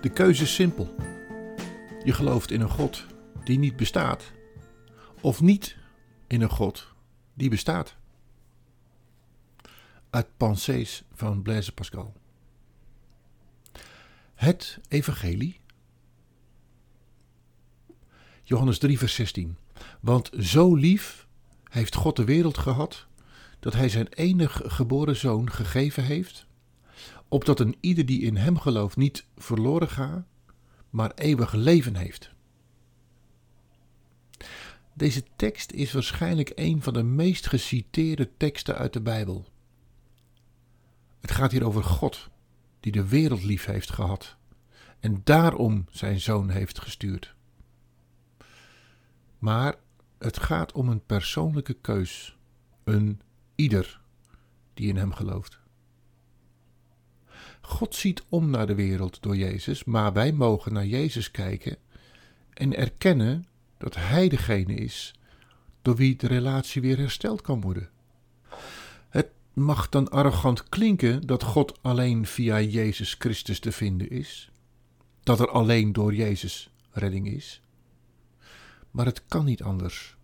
De keuze is simpel. Je gelooft in een God die niet bestaat, of niet in een God die bestaat. Uit Pensées van Blaise Pascal. Het Evangelie. Johannes 3, vers 16. Want zo lief heeft God de wereld gehad, dat Hij zijn enig geboren zoon gegeven heeft, opdat een ieder die in Hem gelooft niet verloren gaat, maar eeuwig leven heeft. Deze tekst is waarschijnlijk een van de meest geciteerde teksten uit de Bijbel. Het gaat hier over God, die de wereld lief heeft gehad en daarom zijn zoon heeft gestuurd. Maar het gaat om een persoonlijke keus, een ieder die in hem gelooft. God ziet om naar de wereld door Jezus, maar wij mogen naar Jezus kijken en erkennen dat Hij degene is door wie de relatie weer hersteld kan worden. Het mag dan arrogant klinken dat God alleen via Jezus Christus te vinden is, dat er alleen door Jezus redding is. Maar het kan niet anders.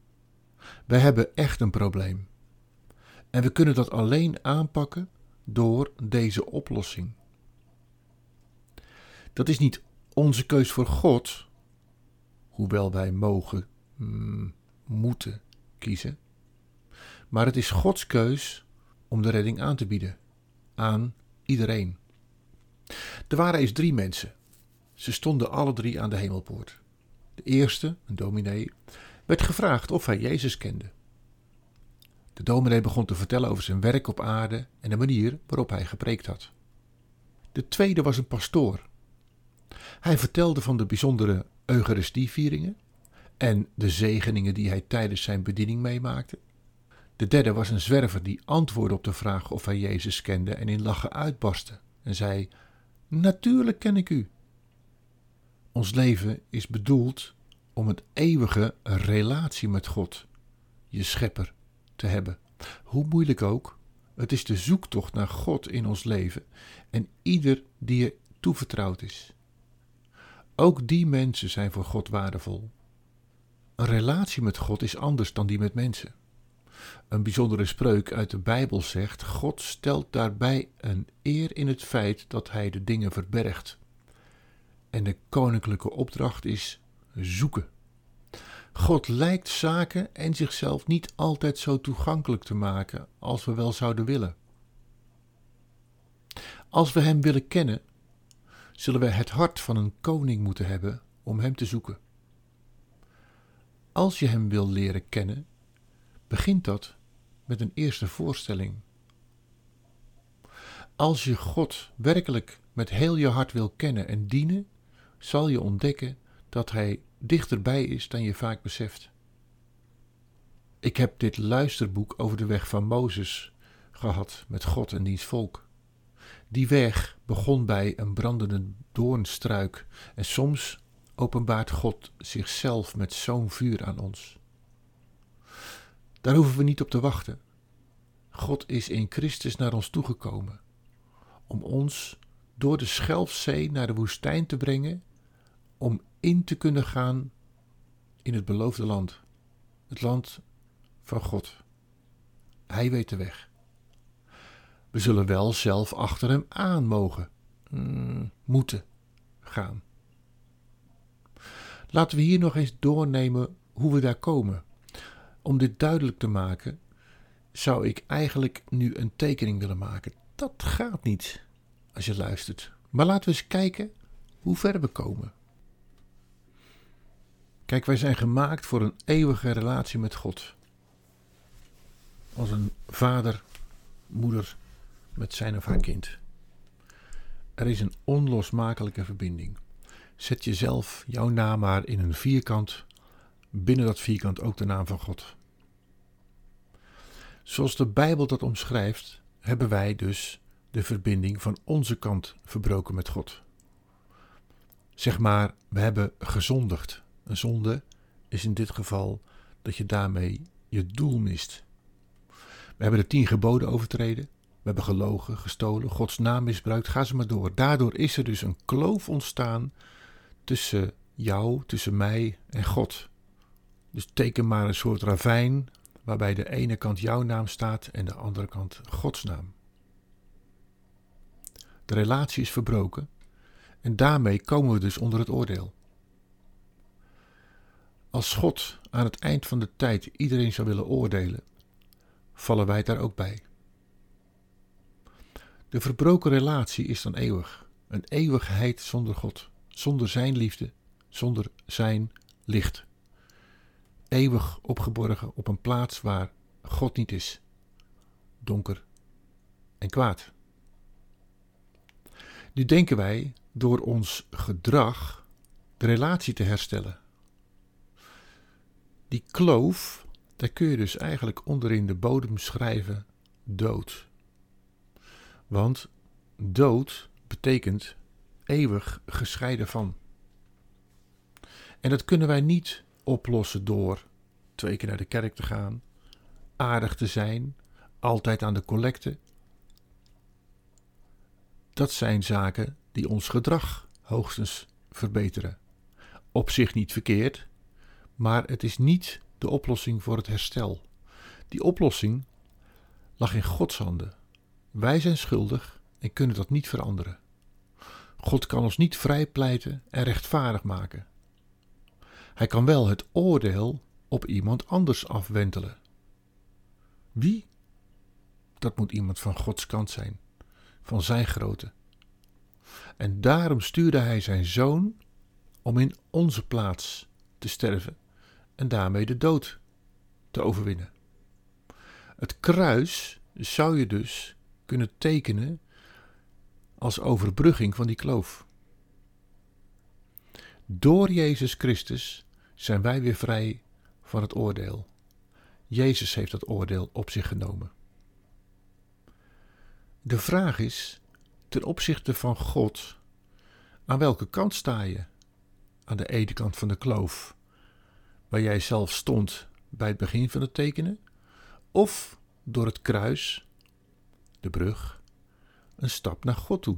Wij hebben echt een probleem. En we kunnen dat alleen aanpakken door deze oplossing. Dat is niet onze keus voor God, hoewel wij mogen, mm, moeten kiezen. Maar het is Gods keus om de redding aan te bieden aan iedereen. Er waren eens drie mensen. Ze stonden alle drie aan de hemelpoort. De eerste, een dominee, werd gevraagd of hij Jezus kende. De dominee begon te vertellen over zijn werk op aarde en de manier waarop hij gepreekt had. De tweede was een pastoor. Hij vertelde van de bijzondere Eucharistievieringen en de zegeningen die hij tijdens zijn bediening meemaakte. De derde was een zwerver die antwoordde op de vraag of hij Jezus kende en in lachen uitbarstte en zei: Natuurlijk ken ik u. Ons leven is bedoeld om een eeuwige relatie met God, je schepper, te hebben. Hoe moeilijk ook, het is de zoektocht naar God in ons leven en ieder die je toevertrouwd is. Ook die mensen zijn voor God waardevol. Een relatie met God is anders dan die met mensen. Een bijzondere spreuk uit de Bijbel zegt: God stelt daarbij een eer in het feit dat Hij de dingen verbergt. En de koninklijke opdracht is zoeken. God lijkt zaken en zichzelf niet altijd zo toegankelijk te maken als we wel zouden willen. Als we Hem willen kennen, zullen we het hart van een koning moeten hebben om Hem te zoeken. Als je Hem wil leren kennen, begint dat met een eerste voorstelling. Als je God werkelijk met heel je hart wil kennen en dienen, zal je ontdekken dat Hij dichterbij is dan je vaak beseft. Ik heb dit luisterboek over de weg van Mozes gehad met God en diens volk. Die weg begon bij een brandende doornstruik en soms openbaart God zichzelf met zo'n vuur aan ons. Daar hoeven we niet op te wachten. God is in Christus naar ons toegekomen om ons door de Schelfzee naar de woestijn te brengen om in te kunnen gaan in het beloofde land, het land van God. Hij weet de weg. We zullen wel zelf achter hem aan mogen, mm, moeten gaan. Laten we hier nog eens doornemen hoe we daar komen. Om dit duidelijk te maken, zou ik eigenlijk nu een tekening willen maken. Dat gaat niet als je luistert. Maar laten we eens kijken hoe ver we komen. Kijk, wij zijn gemaakt voor een eeuwige relatie met God. Als een vader, moeder met zijn of haar kind. Er is een onlosmakelijke verbinding. Zet jezelf, jouw naam maar in een vierkant, binnen dat vierkant ook de naam van God. Zoals de Bijbel dat omschrijft, hebben wij dus de verbinding van onze kant verbroken met God. Zeg maar, we hebben gezondigd. Een zonde is in dit geval dat je daarmee je doel mist. We hebben de tien geboden overtreden. We hebben gelogen, gestolen, Gods naam misbruikt, ga ze maar door. Daardoor is er dus een kloof ontstaan tussen jou, tussen mij en God. Dus teken maar een soort ravijn waarbij de ene kant jouw naam staat en de andere kant Gods naam. De relatie is verbroken en daarmee komen we dus onder het oordeel. Als God aan het eind van de tijd iedereen zou willen oordelen, vallen wij daar ook bij. De verbroken relatie is dan eeuwig, een eeuwigheid zonder God, zonder Zijn liefde, zonder Zijn licht. Eeuwig opgeborgen op een plaats waar God niet is, donker en kwaad. Nu denken wij door ons gedrag de relatie te herstellen. Die kloof, daar kun je dus eigenlijk onderin de bodem schrijven dood. Want dood betekent eeuwig gescheiden van. En dat kunnen wij niet oplossen door twee keer naar de kerk te gaan, aardig te zijn, altijd aan de collecte. Dat zijn zaken die ons gedrag hoogstens verbeteren. Op zich niet verkeerd, maar het is niet de oplossing voor het herstel. Die oplossing lag in Gods handen. Wij zijn schuldig en kunnen dat niet veranderen. God kan ons niet vrijpleiten en rechtvaardig maken. Hij kan wel het oordeel op iemand anders afwentelen. Wie? Dat moet iemand van Gods kant zijn, van zijn grootte. En daarom stuurde hij zijn zoon om in onze plaats te sterven en daarmee de dood te overwinnen. Het kruis zou je dus kunnen tekenen als overbrugging van die kloof. Door Jezus Christus zijn wij weer vrij van het oordeel. Jezus heeft dat oordeel op zich genomen. De vraag is, ten opzichte van God, aan welke kant sta je? Aan de ene kant van de kloof, waar jij zelf stond bij het begin van het tekenen, of door het kruis, de brug, een stap naar God toe.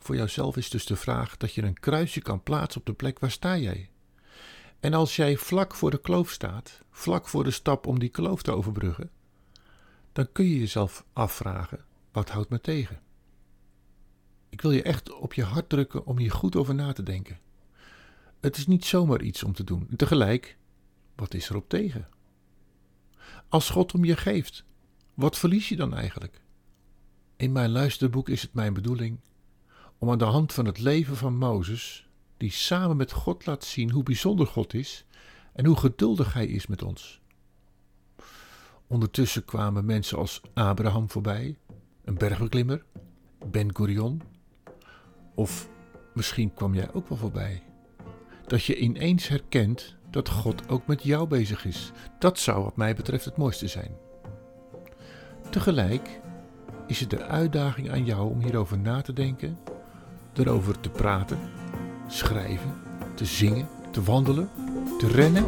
Voor jouzelf is dus de vraag dat je een kruisje kan plaatsen op de plek waar sta jij. En als jij vlak voor de kloof staat, vlak voor de stap om die kloof te overbruggen, dan kun je jezelf afvragen: wat houdt me tegen? Ik wil je echt op je hart drukken om hier goed over na te denken. Het is niet zomaar iets om te doen. En tegelijk, wat is er op tegen? Als God om je geeft, wat verlies je dan eigenlijk? In mijn luisterboek is het mijn bedoeling om aan de hand van het leven van Mozes, die samen met God laat zien hoe bijzonder God is en hoe geduldig Hij is met ons. Ondertussen kwamen mensen als Abraham voorbij, een bergbeklimmer, Ben Gurion, of misschien kwam jij ook wel voorbij. Dat je ineens herkent dat God ook met jou bezig is. Dat zou wat mij betreft het mooiste zijn. Tegelijk is het de uitdaging aan jou om hierover na te denken, erover te praten, schrijven, te zingen, te wandelen, te rennen